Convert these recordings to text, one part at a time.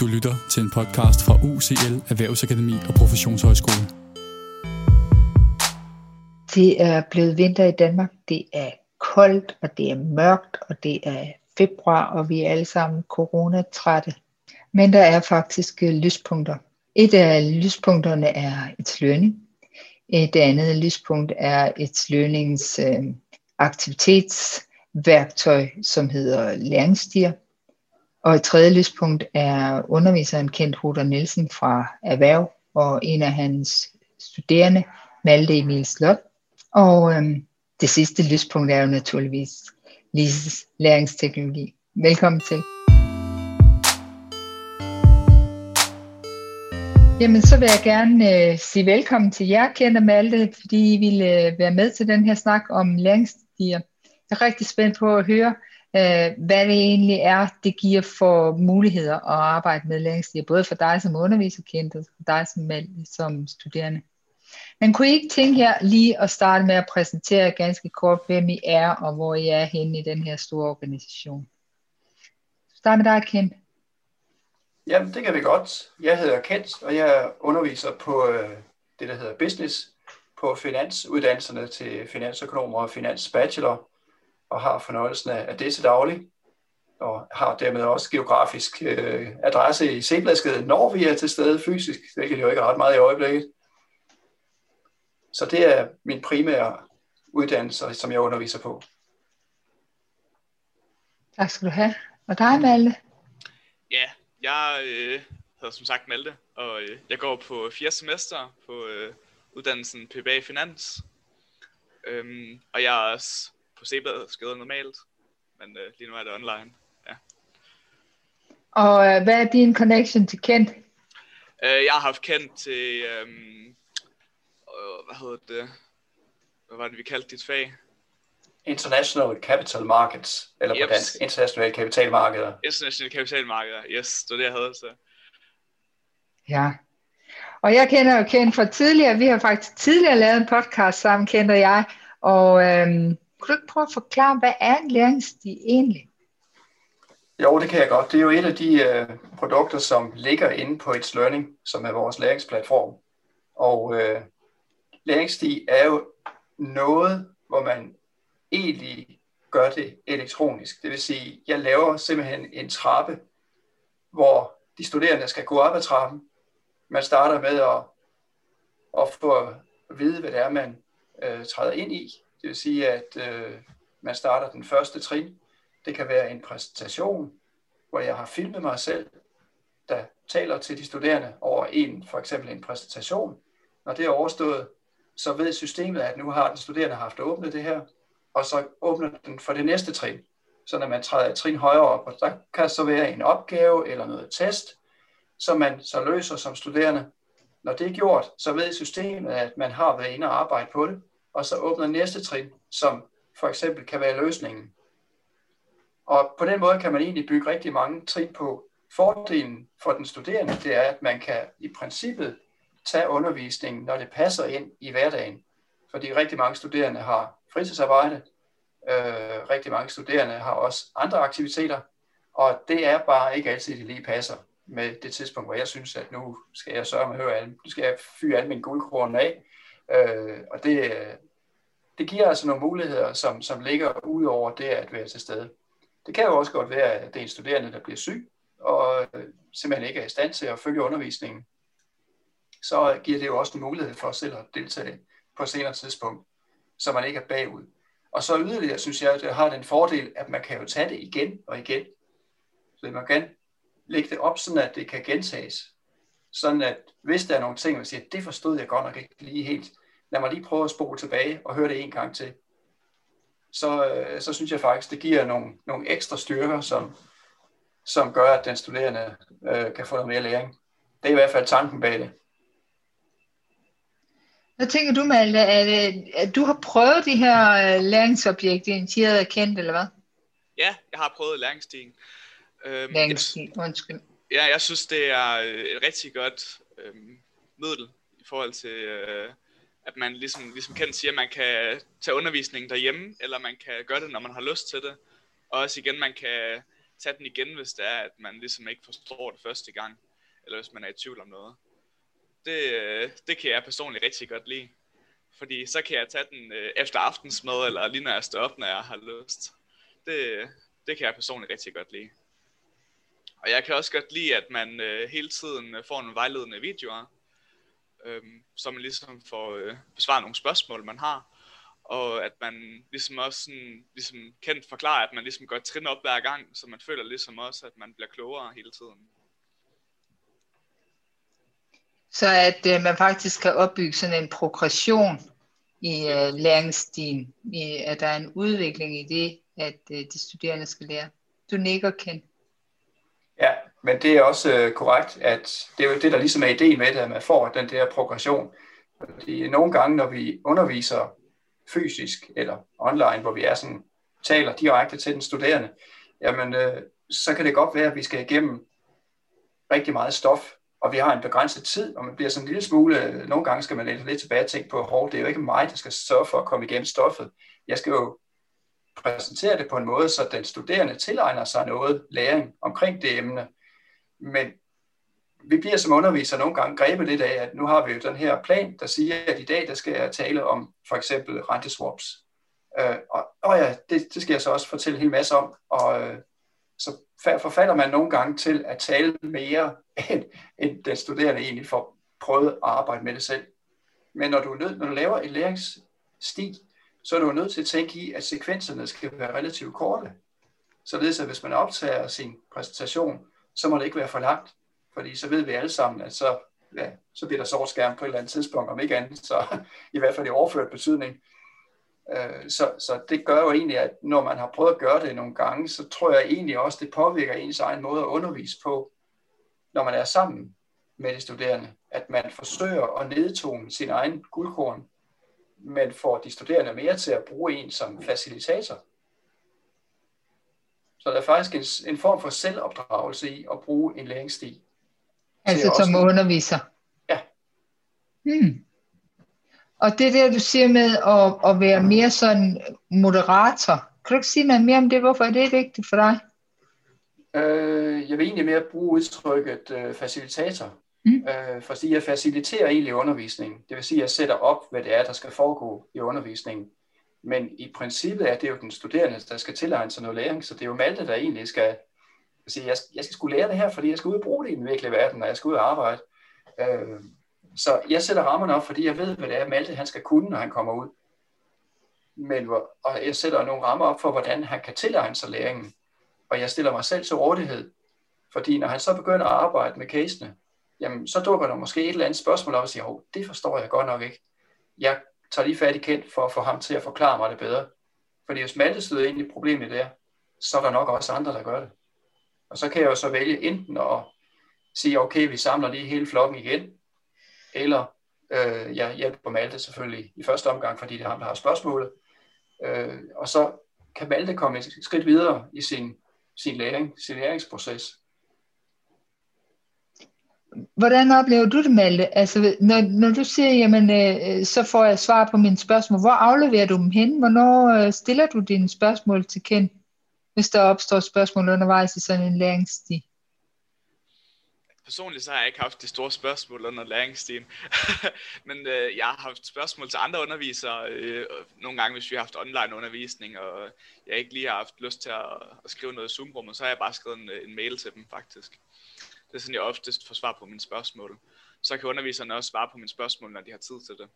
Du lytter til en podcast fra UCL Erhvervsakademi og Professionshøjskole. Det er blevet vinter i Danmark. Det er koldt, og det er mørkt, og det er februar, og vi er alle sammen coronatrætte. Men der er faktisk øh, lyspunkter. Et af lyspunkterne er et learning. Et andet lyspunkt er et learnings øh, aktivitetsværktøj, som hedder læringsstier. Og et tredje lyspunkt er underviseren Kent Hoder Nielsen fra Erhverv og en af hans studerende, Malte Emil Slot. Og øhm, det sidste lyspunkt er jo naturligvis Lises læringsteknologi. Velkommen til. Jamen, så vil jeg gerne øh, sige velkommen til jer, Kent og Malte, fordi I ville øh, være med til den her snak om læringsstiger. Jeg er rigtig spændt på at høre, øh, hvad det egentlig er, det giver for muligheder at arbejde med læringsstier, både for dig som underviser, Kent, og for dig som, som studerende. Men kunne I ikke tænke her lige at starte med at præsentere ganske kort, hvem I er, og hvor I er henne i den her store organisation? Start med dig, Kent. Jamen, det kan vi godt. Jeg hedder Kent, og jeg underviser på øh, det, der hedder Business, på finansuddannelserne til finansøkonomer og finansbachelor, og har fornøjelsen af det til daglig, og har dermed også geografisk øh, adresse i Sebladsgade, når vi er til stede fysisk, hvilket jo ikke er ret meget i øjeblikket. Så det er min primære uddannelse, som jeg underviser på. Tak skal du have. Og dig, Malte? Ja, jeg øh, hedder som sagt Malte, og øh, jeg går på fire semester på øh, uddannelsen PBA Finans. Øhm, og jeg er også på C-bladet skrevet normalt, men øh, lige nu er det online. Ja. Og øh, hvad er din connection til Kent? Øh, jeg har haft Kent til, øh, øh, hvad hedder det, hvad var det, vi kaldte dit fag? International Capital Markets, eller på dansk, internationale kapitalmarkeder. Internationale kapitalmarkeder, yes, det var det, jeg havde, så. Ja, og jeg kender jo Kent fra tidligere, vi har faktisk tidligere lavet en podcast sammen, Kent og jeg, og øhm, kunne du ikke prøve at forklare, hvad er en læringsstige egentlig? Jo, det kan jeg godt. Det er jo et af de øh, produkter, som ligger inde på It's Learning, som er vores læringsplatform. Og øh, læringsstige er jo noget, hvor man egentlig gør det elektronisk. Det vil sige, jeg laver simpelthen en trappe, hvor de studerende skal gå op ad trappen. Man starter med at, at få at vide, hvad det er, man øh, træder ind i. Det vil sige, at øh, man starter den første trin. Det kan være en præsentation, hvor jeg har filmet mig selv, der taler til de studerende over en, for eksempel en præsentation. Når det er overstået, så ved systemet, at nu har den studerende haft åbnet det her, og så åbner den for det næste trin. Så når man træder et trin højere op, og der kan så være en opgave eller noget test, som man så løser som studerende. Når det er gjort, så ved systemet, at man har været inde og arbejde på det, og så åbner næste trin, som for eksempel kan være løsningen. Og på den måde kan man egentlig bygge rigtig mange trin på. Fordelen for den studerende, det er, at man kan i princippet tage undervisningen, når det passer ind i hverdagen. Fordi rigtig mange studerende har fritidsarbejde, øh, rigtig mange studerende har også andre aktiviteter, og det er bare ikke altid, det lige passer med det tidspunkt, hvor jeg synes, at nu skal jeg sørge med at høre alle, nu skal jeg fyre alle mine guldkroner af, Øh, og det, det giver altså nogle muligheder, som, som ligger ud over det at være til stede. Det kan jo også godt være, at det er en studerende, der bliver syg, og øh, simpelthen ikke er i stand til at følge undervisningen. Så giver det jo også en mulighed for selv at deltage på et senere tidspunkt, så man ikke er bagud. Og så yderligere synes jeg, at det har den fordel, at man kan jo tage det igen og igen. Så man kan lægge det op, sådan at det kan gentages. Sådan at hvis der er nogle ting, man siger, det forstod jeg godt nok ikke lige helt, lad mig lige prøve at spole tilbage og høre det en gang til. Så, øh, så synes jeg faktisk, det giver nogle, nogle ekstra styrker, som, som gør, at den studerende øh, kan få noget mere læring. Det er i hvert fald tanken bag det. Hvad tænker du, Malte? At, at du har prøvet de her øh, læringsobjekter, initieret og kendt, eller hvad? Ja, jeg har prøvet læringsstigen. Øhm, læringsstigen, undskyld. Ja, jeg synes, det er et rigtig godt øh, middel i forhold til, øh, at man ligesom, ligesom Kent siger, man kan tage undervisningen derhjemme, eller man kan gøre det, når man har lyst til det. Og også igen, man kan tage den igen, hvis det er, at man ligesom ikke forstår det første gang, eller hvis man er i tvivl om noget. Det, øh, det kan jeg personligt rigtig godt lide. Fordi så kan jeg tage den øh, efter aftensmad, eller lige når jeg står op, når jeg har lyst. Det, det kan jeg personligt rigtig godt lide. Og jeg kan også godt lide, at man øh, hele tiden får nogle vejledende videoer, øh, så man ligesom får øh, besvaret nogle spørgsmål, man har. Og at man ligesom også sådan, ligesom kendt forklarer, at man ligesom går trin op hver gang, så man føler ligesom også, at man bliver klogere hele tiden. Så at øh, man faktisk kan opbygge sådan en progression i øh, læringsstilen, i, at der er en udvikling i det, at øh, de studerende skal lære. Du nikker, Ken. Ja, men det er også øh, korrekt, at det er jo det, der ligesom er ideen med det, at man får den der progression. Fordi nogle gange, når vi underviser fysisk eller online, hvor vi er sådan, taler direkte til den studerende, jamen øh, så kan det godt være, at vi skal igennem rigtig meget stof, og vi har en begrænset tid, og man bliver sådan en lille smule, øh, nogle gange skal man lidt tilbage og tænke på, hov, det er jo ikke mig, der skal sørge for at komme igennem stoffet. Jeg skal jo præsentere det på en måde, så den studerende tilegner sig noget læring omkring det emne. Men vi bliver som undervisere nogle gange grebet lidt af, at nu har vi jo den her plan, der siger, at i dag der skal jeg tale om for eksempel renteswaps. Øh, og, og ja, det, det skal jeg så også fortælle en hel masse om. Og øh, så forfalder man nogle gange til at tale mere, end, end den studerende egentlig får prøvet at arbejde med det selv. Men når du, er nød, når du laver en læringssti, så er du nødt til at tænke i, at sekvenserne skal være relativt korte. Således at hvis man optager sin præsentation, så må det ikke være for langt. Fordi så ved vi alle sammen, at så, ja, så bliver der sort skærm på et eller andet tidspunkt, om ikke andet, så i hvert fald i overført betydning. Øh, så, så det gør jo egentlig, at når man har prøvet at gøre det nogle gange, så tror jeg egentlig også, det påvirker ens egen måde at undervise på, når man er sammen med de studerende. At man forsøger at nedtone sin egen guldkorn, men får de studerende mere til at bruge en som facilitator. Så der er faktisk en, en form for selvopdragelse i at bruge en læringsstil. Altså som også... underviser? Ja. Hmm. Og det der, du siger med at, at være mere sådan moderator, kan du ikke sige noget mere om det? Hvorfor er det vigtigt for dig? Øh, jeg vil egentlig mere bruge udtrykket øh, facilitator. Mm. Øh, fordi jeg faciliterer egentlig undervisningen. Det vil sige, at jeg sætter op, hvad det er, der skal foregå i undervisningen. Men i princippet er det jo den studerende, der skal tilegne sig noget læring, så det er jo Malte, der egentlig skal sige, jeg, jeg skal skulle lære det her, fordi jeg skal ud og bruge det i den virkelige verden, når jeg skal ud og arbejde. Øh, så jeg sætter rammerne op, fordi jeg ved, hvad det er, Malte han skal kunne, når han kommer ud. Men, og jeg sætter nogle rammer op for, hvordan han kan tilegne sig læringen. Og jeg stiller mig selv til rådighed. Fordi når han så begynder at arbejde med casene, jamen så dukker der måske et eller andet spørgsmål op og siger, hov, det forstår jeg godt nok ikke. Jeg tager lige fat i kendt for at få ham til at forklare mig det bedre. Fordi hvis Malte sidder ind i problemet der, så er der nok også andre, der gør det. Og så kan jeg jo så vælge enten at sige, okay, vi samler lige hele flokken igen, eller øh, jeg hjælper Malte selvfølgelig i første omgang, fordi det er ham, der har spørgsmålet. Øh, og så kan Malte komme et skridt videre i sin, sin læring, sin læringsproces. Hvordan oplever du det, Malte? Altså, når, når du siger, jamen, øh, så får jeg svar på mine spørgsmål, hvor afleverer du dem hen? Hvornår øh, stiller du dine spørgsmål til kendt, hvis der opstår spørgsmål undervejs i sådan en læringsstil? personligt så har jeg ikke haft de store spørgsmål under læringstiden. Men øh, jeg har haft spørgsmål til andre undervisere, øh, nogle gange hvis vi har haft online undervisning, og jeg ikke lige har haft lyst til at, at skrive noget i Zoom-rummet, så har jeg bare skrevet en, øh, en mail til dem faktisk. Det er sådan, jeg oftest får svar på mine spørgsmål. Så kan underviserne også svare på mine spørgsmål, når de har tid til det.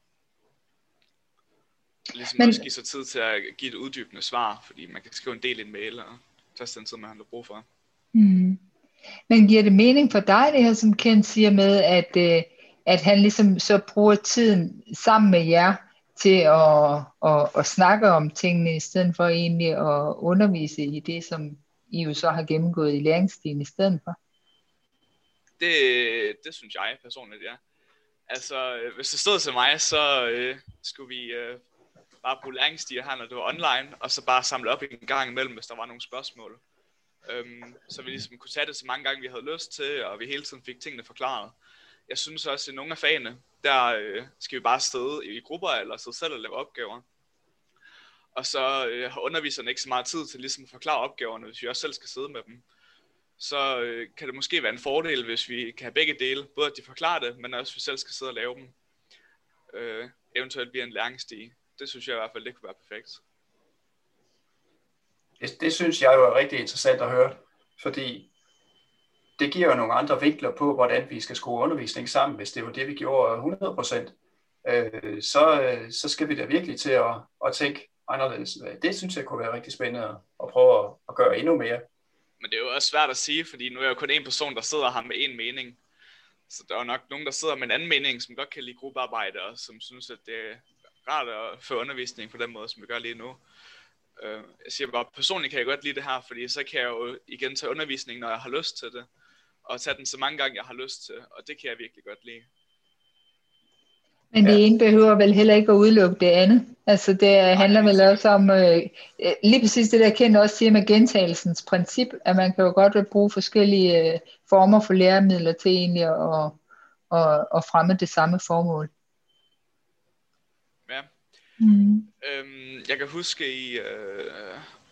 Ligesom Men... også give sig tid til at give et uddybende svar, fordi man kan skrive en del i en mail, og tage den tid, man har brug for. Mm. Men giver det mening for dig, det her, som Ken siger med, at, øh, at han ligesom så bruger tiden sammen med jer til at, at, at snakke om tingene, i stedet for egentlig at undervise i det, som I jo så har gennemgået i læringsstilen i stedet for? Det, det synes jeg personligt, ja. Altså, øh, hvis det stod til mig, så øh, skulle vi øh, bare bruge læringsstiger her, når det var online, og så bare samle op en gang imellem, hvis der var nogle spørgsmål. Øhm, så vi ligesom kunne tage det så mange gange, vi havde lyst til, og vi hele tiden fik tingene forklaret. Jeg synes også, at i nogle af fagene, der øh, skal vi bare sidde i grupper, eller sidde selv og lave opgaver. Og så øh, har underviserne ikke så meget tid til ligesom at forklare opgaverne, hvis vi også selv skal sidde med dem så øh, kan det måske være en fordel, hvis vi kan have begge dele. Både at de forklarer det, men også at vi selv skal sidde og lave dem. Øh, eventuelt via en læringsstige. Det synes jeg i hvert fald, det kunne være perfekt. Det, det synes jeg jo er rigtig interessant at høre, fordi det giver jo nogle andre vinkler på, hvordan vi skal skrue undervisning sammen, hvis det var det, vi gjorde 100 procent. Øh, så, øh, så skal vi da virkelig til at, at tænke anderledes. Det synes jeg kunne være rigtig spændende at prøve at, at gøre endnu mere. Men det er jo også svært at sige, fordi nu er jeg jo kun en person, der sidder her med en mening. Så der er nok nogen, der sidder med en anden mening, som godt kan lide gruppearbejde, og som synes, at det er rart at få undervisning på den måde, som vi gør lige nu. Øh, jeg siger bare, personligt kan jeg godt lide det her, fordi så kan jeg jo igen tage undervisning, når jeg har lyst til det, og tage den så mange gange, jeg har lyst til, og det kan jeg virkelig godt lide. Men det ene behøver vel heller ikke at udelukke det andet. Altså det handler vel også om, øh, lige præcis det der kendt også siger med gentagelsens princip, at man kan jo godt bruge forskellige øh, former for læremidler til egentlig at, at, at fremme det samme formål. Ja. Mm. Øhm, jeg kan huske i, øh,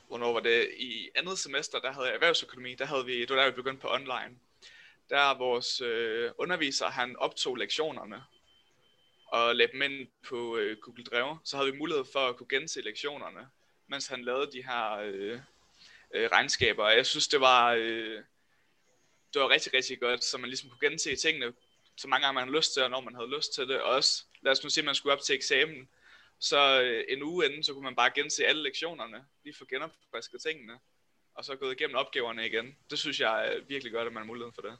hvornår var det, i andet semester, der havde jeg erhvervsøkonomi, der havde vi, det var der vi begyndte på online. Der vores øh, underviser, han optog lektionerne, og lagde dem ind på øh, Google Drive, så havde vi mulighed for at kunne gense lektionerne, mens han lavede de her øh, øh, regnskaber. Og jeg synes, det var, øh, det var rigtig, rigtig godt, så man ligesom kunne gense tingene så mange gange man havde lyst til, og når man havde lyst til det. Og også, lad os nu sige, at man skulle op til eksamen, så øh, en uge inden, så kunne man bare gense alle lektionerne, lige få genopfrisket tingene, og så gået igennem opgaverne igen. Det synes jeg er virkelig godt, at man har muligheden for det.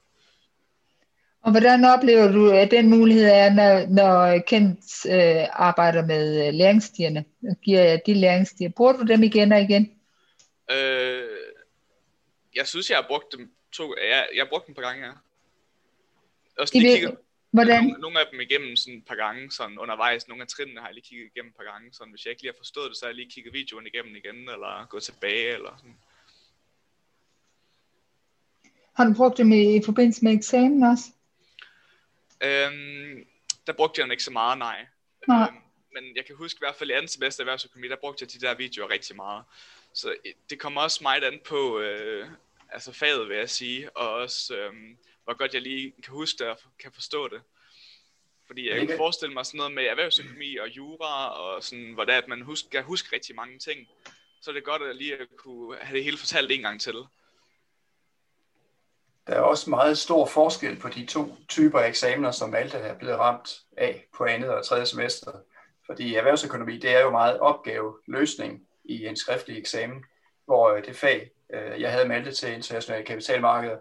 Og hvordan oplever du, at den mulighed er, når, når Kent øh, arbejder med øh, læringsstierne? Giver de læringsstier? Bruger du dem igen og igen? Øh, jeg synes, jeg har brugt dem to, jeg, jeg har brugt dem et par gange, ja. Også lige kigget, hvordan? Nogle, nogle af dem igennem sådan et par gange, sådan undervejs. Nogle af trinene har jeg lige kigget igennem et par gange. Sådan, hvis jeg ikke lige har forstået det, så har jeg lige kigget videoen igennem igen, eller gået tilbage, eller sådan. Har du brugt dem i, i forbindelse med eksamen også? Øhm, der brugte jeg den ikke så meget, nej. nej. Øhm, men jeg kan huske i hvert fald i anden semester erhvervsøkonomi, der brugte jeg de der videoer rigtig meget. Så øh, det kommer også meget an på øh, altså faget, vil jeg sige, og også øh, hvor godt jeg lige kan huske det og kan forstå det. Fordi jeg kan forestille mig sådan noget med erhvervsøkonomi og jura, og sådan, hvor det er, at man husk, kan huske rigtig mange ting. Så er det godt at lige at kunne have det hele fortalt en gang til. Der er også meget stor forskel på de to typer af eksamener, som Malte er blevet ramt af på andet og tredje semester. Fordi erhvervsøkonomi, det er jo meget opgave løsning i en skriftlig eksamen, hvor øh, det fag, øh, jeg havde Malte til internationale kapitalmarkeder,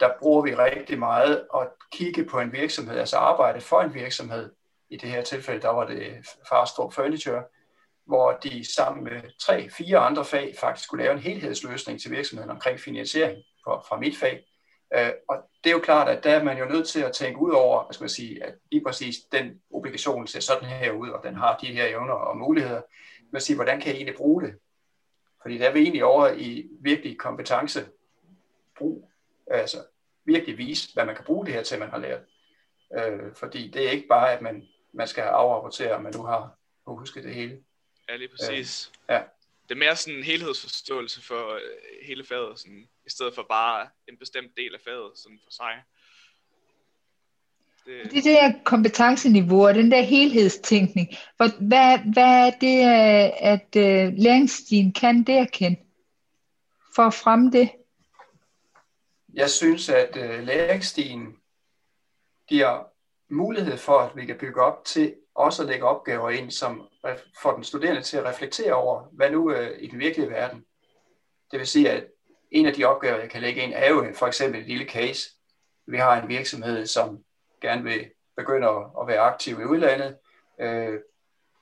der bruger vi rigtig meget at kigge på en virksomhed, altså arbejde for en virksomhed. I det her tilfælde, der var det Farstrup Furniture, hvor de sammen med tre, fire andre fag faktisk skulle lave en helhedsløsning til virksomheden omkring finansiering fra mit fag. Øh, og det er jo klart, at der er man jo nødt til at tænke ud over, hvad skal man sige, at lige præcis den obligation ser sådan her ud, og den har de her evner og muligheder. Men sige, hvordan kan jeg egentlig bruge det? Fordi der er vi egentlig over i virkelig kompetencebrug. Altså virkelig vise, hvad man kan bruge det her til, man har lært. Øh, fordi det er ikke bare, at man, man skal afrapportere, at man nu har husket det hele. Ja, lige præcis. Øh, ja. Det er mere sådan en helhedsforståelse for øh, hele faget, sådan, i stedet for bare en bestemt del af faget sådan for sig. Det, det der kompetenceniveau og den der helhedstænkning, hvad, hvad er det, øh, at læringsstilen kan der kende for at fremme det? Jeg synes, at læringsstilen giver mulighed for, at vi kan bygge op til også at lægge opgaver ind, som får den studerende til at reflektere over, hvad nu øh, i den virkelige verden. Det vil sige, at en af de opgaver, jeg kan lægge ind, er jo øh, for eksempel et lille case. Vi har en virksomhed, som gerne vil begynde at være aktiv i udlandet. Øh,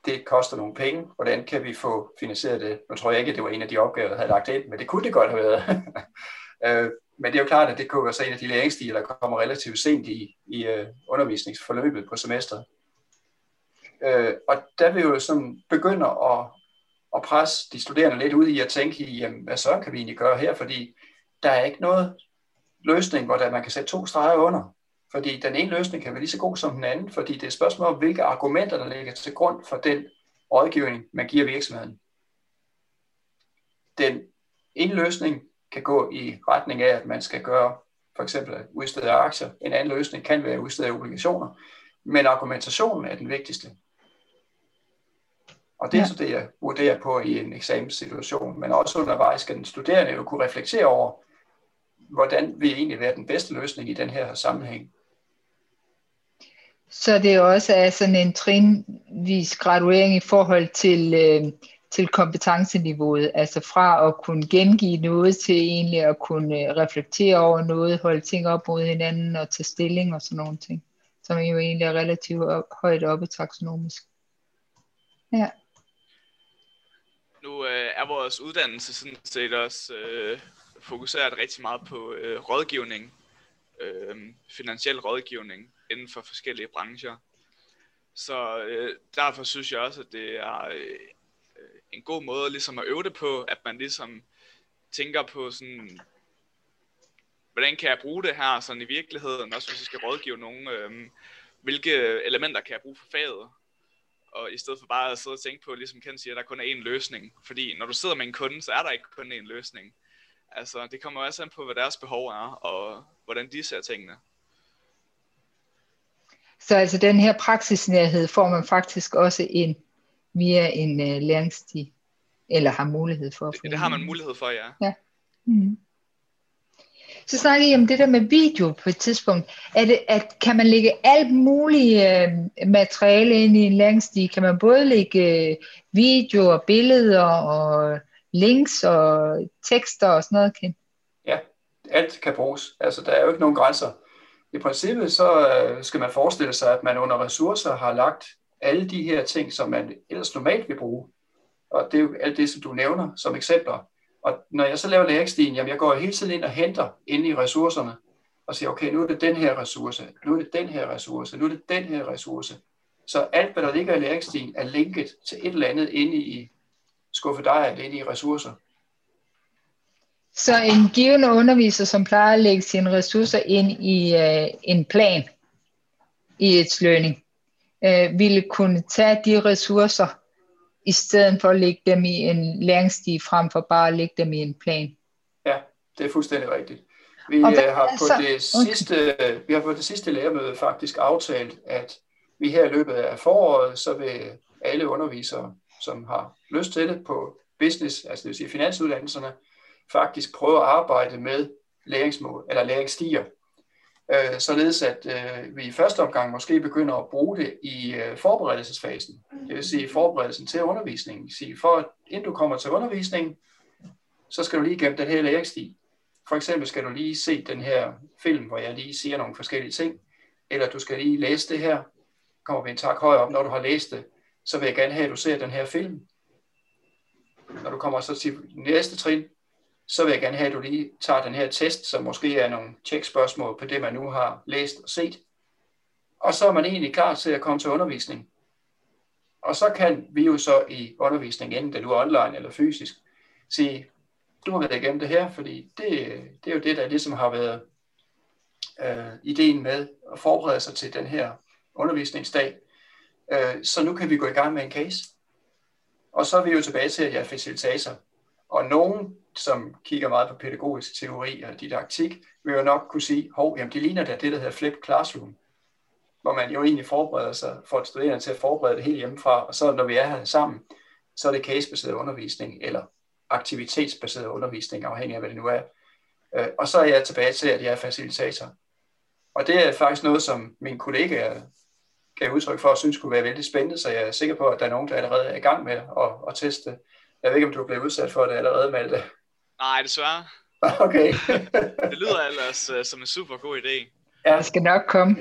det koster nogle penge. Hvordan kan vi få finansieret det? Nu tror jeg ikke, at det var en af de opgaver, jeg havde lagt ind, men det kunne det godt have været. Øh, men det er jo klart, at det kunne være så en af de læringsstiler, der kommer relativt sent i, i øh, undervisningsforløbet på semesteret. Øh, og der vil jo sådan begynde at, at presse de studerende lidt ud i at tænke i, jamen, hvad så kan vi egentlig gøre her? Fordi der er ikke noget løsning, hvor der, man kan sætte to streger under. Fordi den ene løsning kan være lige så god som den anden, fordi det er et spørgsmål om, hvilke argumenter, der ligger til grund for den rådgivning, man giver virksomheden. Den ene løsning kan gå i retning af, at man skal gøre for eksempel at udstede aktier. En anden løsning kan være at udstede obligationer. Men argumentationen er den vigtigste. Og det er ja. så det, jeg vurderer på i en eksamenssituation. Men også undervejs skal den studerende jo kunne reflektere over, hvordan vil egentlig være den bedste løsning i den her sammenhæng. Så det også er sådan en trinvis graduering i forhold til, øh, til kompetenceniveauet, altså fra at kunne gengive noget til egentlig at kunne øh, reflektere over noget, holde ting op mod hinanden og tage stilling og sådan nogle ting, som jo egentlig er relativt op, højt oppe taksonomisk. Ja. Nu øh, er vores uddannelse sådan set også øh, fokuseret rigtig meget på øh, rådgivning, øh, finansiel rådgivning inden for forskellige brancher. Så øh, derfor synes jeg også, at det er øh, en god måde ligesom at øve det på, at man ligesom tænker på sådan, hvordan kan jeg bruge det her sådan i virkeligheden, også hvis jeg skal rådgive nogen, øh, hvilke elementer kan jeg bruge for faget, og i stedet for bare at sidde og tænke på, ligesom Ken siger, at der kun er én løsning, fordi når du sidder med en kunde, så er der ikke kun én løsning. Altså, det kommer også an på, hvad deres behov er, og hvordan de ser tingene. Så altså den her praksisnærhed får man faktisk også en via en uh, læringsstig, eller har mulighed for at få. Det, det har man mulighed for, ja. ja. Mm. Så snakkede I om det der med video på et tidspunkt. Er det, at kan man lægge alt muligt øh, materiale ind i en læringsstig? Kan man både lægge øh, videoer, billeder og links og tekster og sådan noget, Kan? Ja, alt kan bruges. Altså, der er jo ikke nogen grænser. I princippet så øh, skal man forestille sig, at man under ressourcer har lagt alle de her ting, som man ellers normalt vil bruge. Og det er jo alt det, som du nævner som eksempler. Og når jeg så laver læringsstien, jamen jeg går hele tiden ind og henter inde i ressourcerne, og siger, okay, nu er det den her ressource, nu er det den her ressource, nu er det den her ressource. Så alt, hvad der ligger i læringsstien, er linket til et eller andet inde i skuffe dig lidt i ressourcer. Så en givende underviser, som plejer at lægge sine ressourcer ind i øh, en plan i et learning, øh, ville kunne tage de ressourcer, i stedet for at lægge dem i en læringsstig, frem for bare at lægge dem i en plan. Ja, det er fuldstændig rigtigt. Vi uh, har på så? det sidste, okay. vi har på det sidste lærermøde faktisk aftalt, at vi her i løbet af foråret, så vil alle undervisere som har lyst til det på business, altså det vil sige finansuddannelserne, faktisk prøve at arbejde med læringsmål eller læringsstiger. Øh, således at øh, vi i første omgang måske begynder at bruge det i øh, forberedelsesfasen. Det vil sige forberedelsen til undervisningen. Sige, for at inden du kommer til undervisningen, så skal du lige gennem den her læringsstig. For eksempel skal du lige se den her film, hvor jeg lige siger nogle forskellige ting, eller du skal lige læse det her, kommer vi en tak højere op, når du har læst det, så vil jeg gerne have, at du ser den her film. Når du kommer så til næste trin, så vil jeg gerne have, at du lige tager den her test, som måske er nogle tjekspørgsmål på det, man nu har læst og set. Og så er man egentlig klar til at komme til undervisning. Og så kan vi jo så i undervisning, enten det nu er online eller fysisk, sige, du har været igennem det her, fordi det, det er jo det, der ligesom har været øh, ideen med at forberede sig til den her undervisningsdag. Øh, så nu kan vi gå i gang med en case. Og så er vi jo tilbage til, at jeg er facilitator. Og nogen, som kigger meget på pædagogisk teori og didaktik, vil jo nok kunne sige, hov, jamen det ligner da det, der hedder flip classroom, hvor man jo egentlig forbereder sig, for at studerende til at forberede det helt hjemmefra, og så når vi er her sammen, så er det casebaseret undervisning, eller aktivitetsbaseret undervisning, afhængig af hvad det nu er. Øh, og så er jeg tilbage til, at jeg er facilitator. Og det er faktisk noget, som mine kollegaer gav udtryk for, at synes kunne være vældig spændende, så jeg er sikker på, at der er nogen, der allerede er i gang med at, at teste. Jeg ved ikke, om du er blevet udsat for det allerede, Malte. Nej, desværre. Okay. det lyder ellers uh, som en super god idé. Ja. Jeg skal nok komme.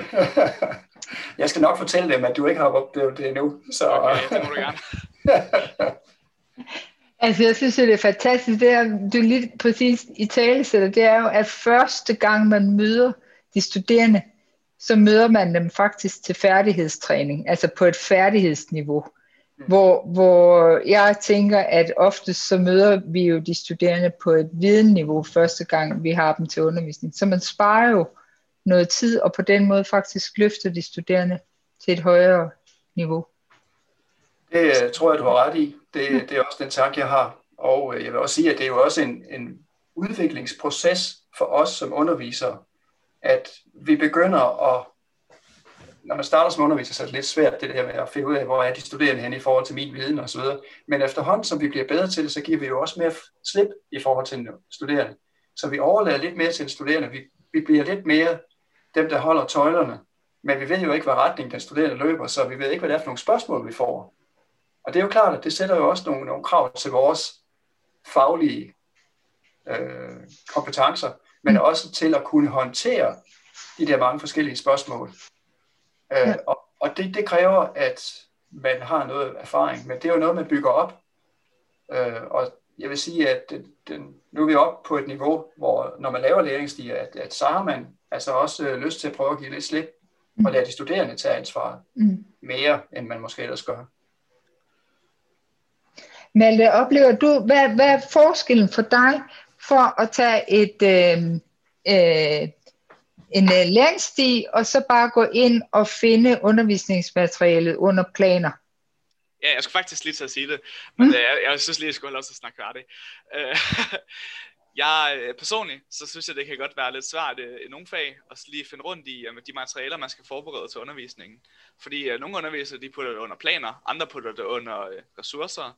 jeg skal nok fortælle dem, at du ikke har oplevet det endnu. Så... Okay, det må du gerne. altså, jeg synes, det er fantastisk. Det er, du lige præcis i tale sætter, det er jo, at første gang man møder de studerende, så møder man dem faktisk til færdighedstræning, altså på et færdighedsniveau. Mm. Hvor, hvor jeg tænker, at ofte så møder vi jo de studerende på et videnniveau første gang, vi har dem til undervisning. Så man sparer jo noget tid, og på den måde faktisk løfter de studerende til et højere niveau. Det øh, tror jeg, du har ret i. Det, det er også den tanke, jeg har. Og øh, jeg vil også sige, at det er jo også en, en udviklingsproces for os som undervisere, at vi begynder at, når man starter som underviser, så er det lidt svært det der med at finde ud af, hvor er de studerende hen i forhold til min viden osv. Men efterhånden, som vi bliver bedre til det, så giver vi jo også mere slip i forhold til en studerende. Så vi overlader lidt mere til en studerende. Vi, vi bliver lidt mere dem, der holder tøjlerne. Men vi ved jo ikke, hvad retning den studerende løber, så vi ved ikke, hvad det er for nogle spørgsmål, vi får. Og det er jo klart, at det sætter jo også nogle, nogle krav til vores faglige øh, kompetencer, men mm. også til at kunne håndtere de der mange forskellige spørgsmål. Øh, ja. Og, og det, det kræver, at man har noget erfaring, men det er jo noget, man bygger op. Øh, og jeg vil sige, at den, den, nu er vi oppe på et niveau, hvor når man laver læringsstiger, at, at så har man altså også øh, lyst til at prøve at give lidt slip mm. og lade de studerende tage ansvar mm. mere, end man måske ellers gør. Malte, oplever du, hvad, hvad er forskellen for dig for at tage et, øh, øh, en øh, læringsstig, og så bare gå ind og finde undervisningsmaterialet under planer? Ja, jeg skulle faktisk lige til at sige det, men mm. jeg, jeg synes lige, jeg skulle have lov til at snakke færdigt. Øh, jeg øh, personligt, så synes jeg, det kan godt være lidt svært i nogle fag, at lige finde rundt i de materialer, man skal forberede til undervisningen. Fordi nogle undervisere, de putter det under planer, andre putter det under ressourcer,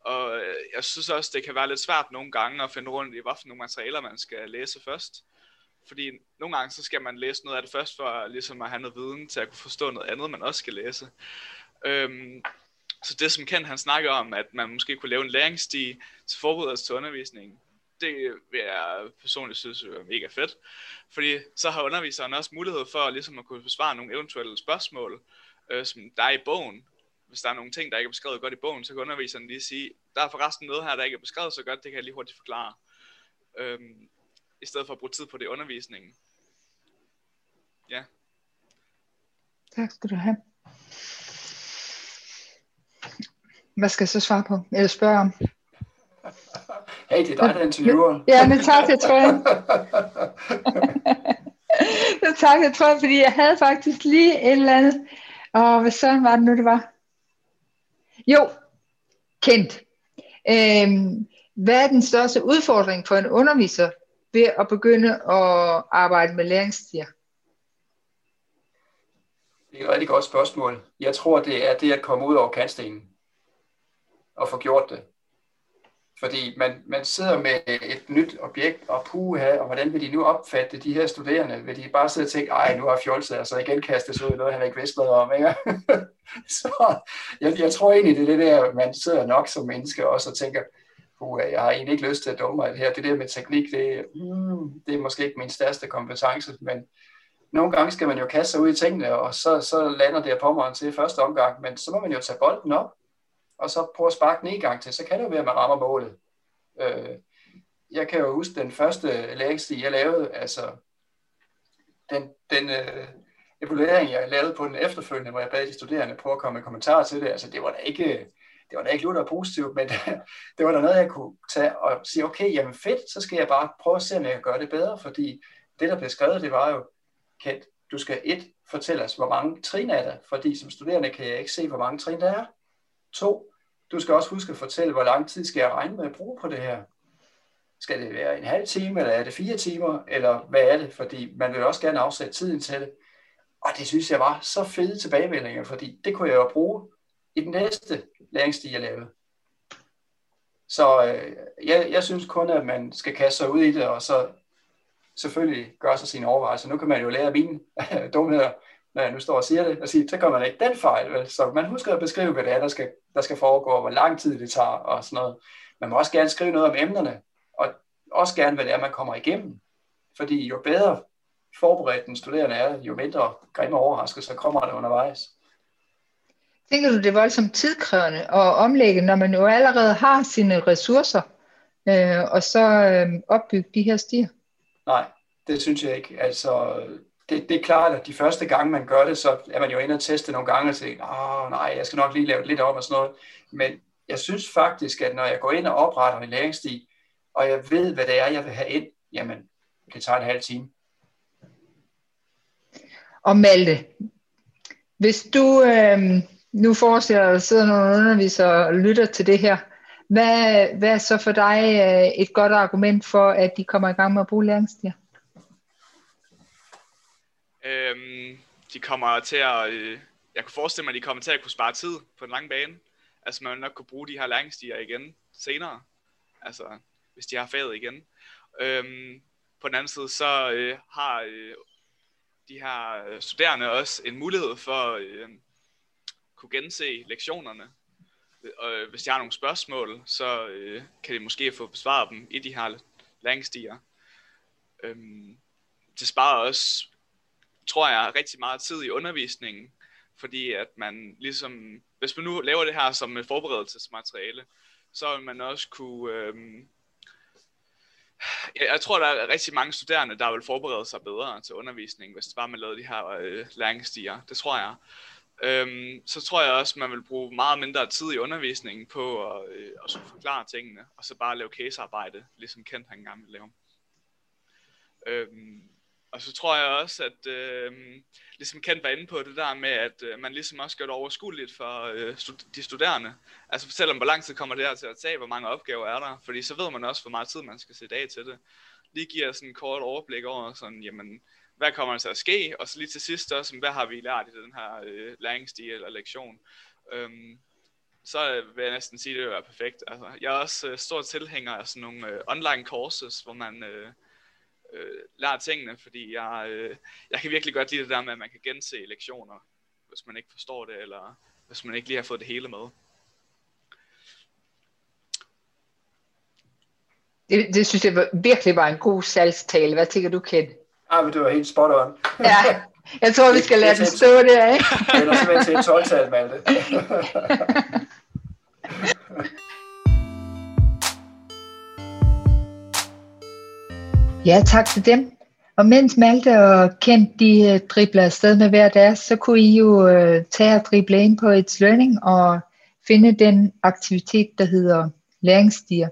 og øh, jeg synes også, det kan være lidt svært nogle gange at finde rundt i, hvilke nogle materialer man skal læse først. Fordi nogle gange, så skal man læse noget af det først, for ligesom at have noget viden til at kunne forstå noget andet, man også skal læse. Øhm, så det, som Ken han snakker om, at man måske kunne lave en læringsstig til forberedelse til undervisningen, det vil jeg personligt synes er mega fedt. Fordi så har underviseren også mulighed for ligesom at kunne besvare nogle eventuelle spørgsmål, øh, som der er i bogen, hvis der er nogle ting, der ikke er beskrevet godt i bogen, så kan underviseren lige sige, der er forresten noget her, der ikke er beskrevet så godt, det kan jeg lige hurtigt forklare. Øhm, i stedet for at bruge tid på det i undervisningen. Ja. Tak skal du have. Hvad skal jeg så svare på? Eller spørge om? Hey, det er dig, der interviewer. Ja, men tak til trøjen. tak til trøjen, fordi jeg havde faktisk lige et eller andet. Og hvad så var det nu, det var? Jo, kendt. Øhm, hvad er den største udfordring for en underviser ved at begynde at arbejde med læringsstiger? Det er et rigtig godt spørgsmål. Jeg tror, det er det at komme ud over kantstenen og få gjort det. Fordi man, man sidder med et nyt objekt og puha, og hvordan vil de nu opfatte de her studerende? Vil de bare sidde og tænke, ej, nu har fjolset, og så igen kastes ud i noget, han ikke vidste noget om, ikke? så jeg, jeg tror egentlig, det er det der, man sidder nok som menneske også og tænker, puha, jeg har egentlig ikke lyst til at dumme mig det her. Det der med teknik, det, mm, det er måske ikke min største kompetence, men nogle gange skal man jo kaste sig ud i tingene, og så, så lander det på mig til første omgang, men så må man jo tage bolden op, og så prøve at sparke den en gang til, så kan det jo være, at man rammer målet. Øh, jeg kan jo huske den første læringsstil, jeg lavede, altså den, den øh, evaluering, jeg lavede på den efterfølgende, hvor jeg bad de studerende på at komme med kommentarer til det, altså det var da ikke, det var da ikke lutter positivt, men det var da noget, jeg kunne tage og sige, okay, jamen fedt, så skal jeg bare prøve at se, om jeg kan gøre det bedre, fordi det, der blev skrevet, det var jo, Kent, du skal et, fortælle os, hvor mange trin er der, fordi som studerende kan jeg ikke se, hvor mange trin der er. To, du skal også huske at fortælle, hvor lang tid skal jeg regne med at bruge på det her. Skal det være en halv time, eller er det fire timer, eller hvad er det? Fordi man vil også gerne afsætte tiden til det. Og det synes jeg var så fede tilbagemeldinger, fordi det kunne jeg jo bruge i den næste læringsstil, jeg lavede. Så øh, jeg, jeg synes kun, at man skal kaste sig ud i det, og så selvfølgelig gøre sig sine overvejelser. Nu kan man jo lære mine dumheder, når jeg nu står og siger det, og sige, så gør man ikke den fejl. Vel? Så man husker at beskrive, hvad det er, der skal, der skal foregå, og hvor lang tid det tager, og sådan noget. Man må også gerne skrive noget om emnerne, og også gerne, hvad det er, man kommer igennem. Fordi jo bedre forberedt den studerende er, jo mindre grimme overraskelser kommer der undervejs. Tænker du, det er voldsomt tidkrævende at omlægge, når man jo allerede har sine ressourcer, øh, og så øh, opbygge de her stier? Nej, det synes jeg ikke. Altså, det, det er klart, at de første gange, man gør det, så er man jo inde og teste nogle gange og tænker, åh nej, jeg skal nok lige lave det lidt om og sådan noget. Men jeg synes faktisk, at når jeg går ind og opretter en læringsstil, og jeg ved, hvad det er, jeg vil have ind, jamen, det tager en halv time. Og Malte, hvis du øh, nu forestiller jeg, at der sidder nogle undervisere og lytter til det her, hvad, hvad er så for dig øh, et godt argument for, at de kommer i gang med at bruge læringsstiger? Øhm, de kommer til at, øh, jeg kunne forestille mig, at de kommer til at kunne spare tid på den lange bane. Altså man vil nok kunne bruge de her læringsstiger igen senere. Altså hvis de har faget igen. Øhm, på den anden side, så øh, har øh, de her studerende også en mulighed for øh, kunne gense lektionerne. Og hvis de har nogle spørgsmål, så øh, kan de måske få besvaret dem i de her læringsstiger. Øhm, det sparer også, tror jeg, rigtig meget tid i undervisningen, fordi at man ligesom, hvis man nu laver det her som et forberedelsesmateriale, så vil man også kunne, øhm, jeg, jeg tror, der er rigtig mange studerende, der vil forberede sig bedre til undervisning, hvis det var, man lavede de her øh, læringsstiger. Det tror jeg. Øhm, så tror jeg også, man vil bruge meget mindre tid i undervisningen på at, øh, at skulle forklare tingene, og så bare lave casearbejde, ligesom Kent han engang ville lave. Øhm, og så tror jeg også, at øh, ligesom Kent var inde på det der med, at øh, man ligesom også gør det overskueligt for øh, stud- de studerende. Altså selvom hvor lang tid kommer det her til at tage, hvor mange opgaver er der, fordi så ved man også, hvor meget tid man skal sætte af til det. Lige giver sådan en kort overblik over, sådan, jamen, hvad kommer der til at ske, og så lige til sidst også, hvad har vi lært i den her øh, læringsstil eller lektion. Øhm, så vil jeg næsten sige, at det vil være perfekt. Altså, jeg er også øh, stor tilhænger af sådan nogle øh, online courses, hvor man øh, øh, lærer tingene, fordi jeg, øh, jeg kan virkelig godt lide det der med, at man kan gense lektioner, hvis man ikke forstår det, eller hvis man ikke lige har fået det hele med. Det, det synes jeg virkelig var en god salgstale. Hvad tænker du, Ken? Ah, men det var helt spot on. ja, jeg tror, vi skal lade det stå der, ikke? det er simpelthen til et 12-tal, Malte. ja, tak til dem. Og mens Malte og Kent de øh, dribler afsted med hver deres, så kunne I jo uh, tage og drible ind på et learning og finde den aktivitet, der hedder læringsstier.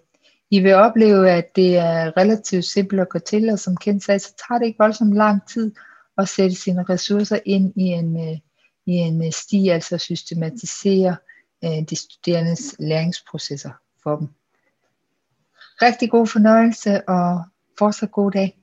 I vil opleve, at det er relativt simpelt at gå til, og som kendt sagde, så tager det ikke voldsomt lang tid at sætte sine ressourcer ind i en, øh, i en øh, sti, altså systematisere øh, de studerendes læringsprocesser for dem. Rigtig god fornøjelse og fortsat god dag.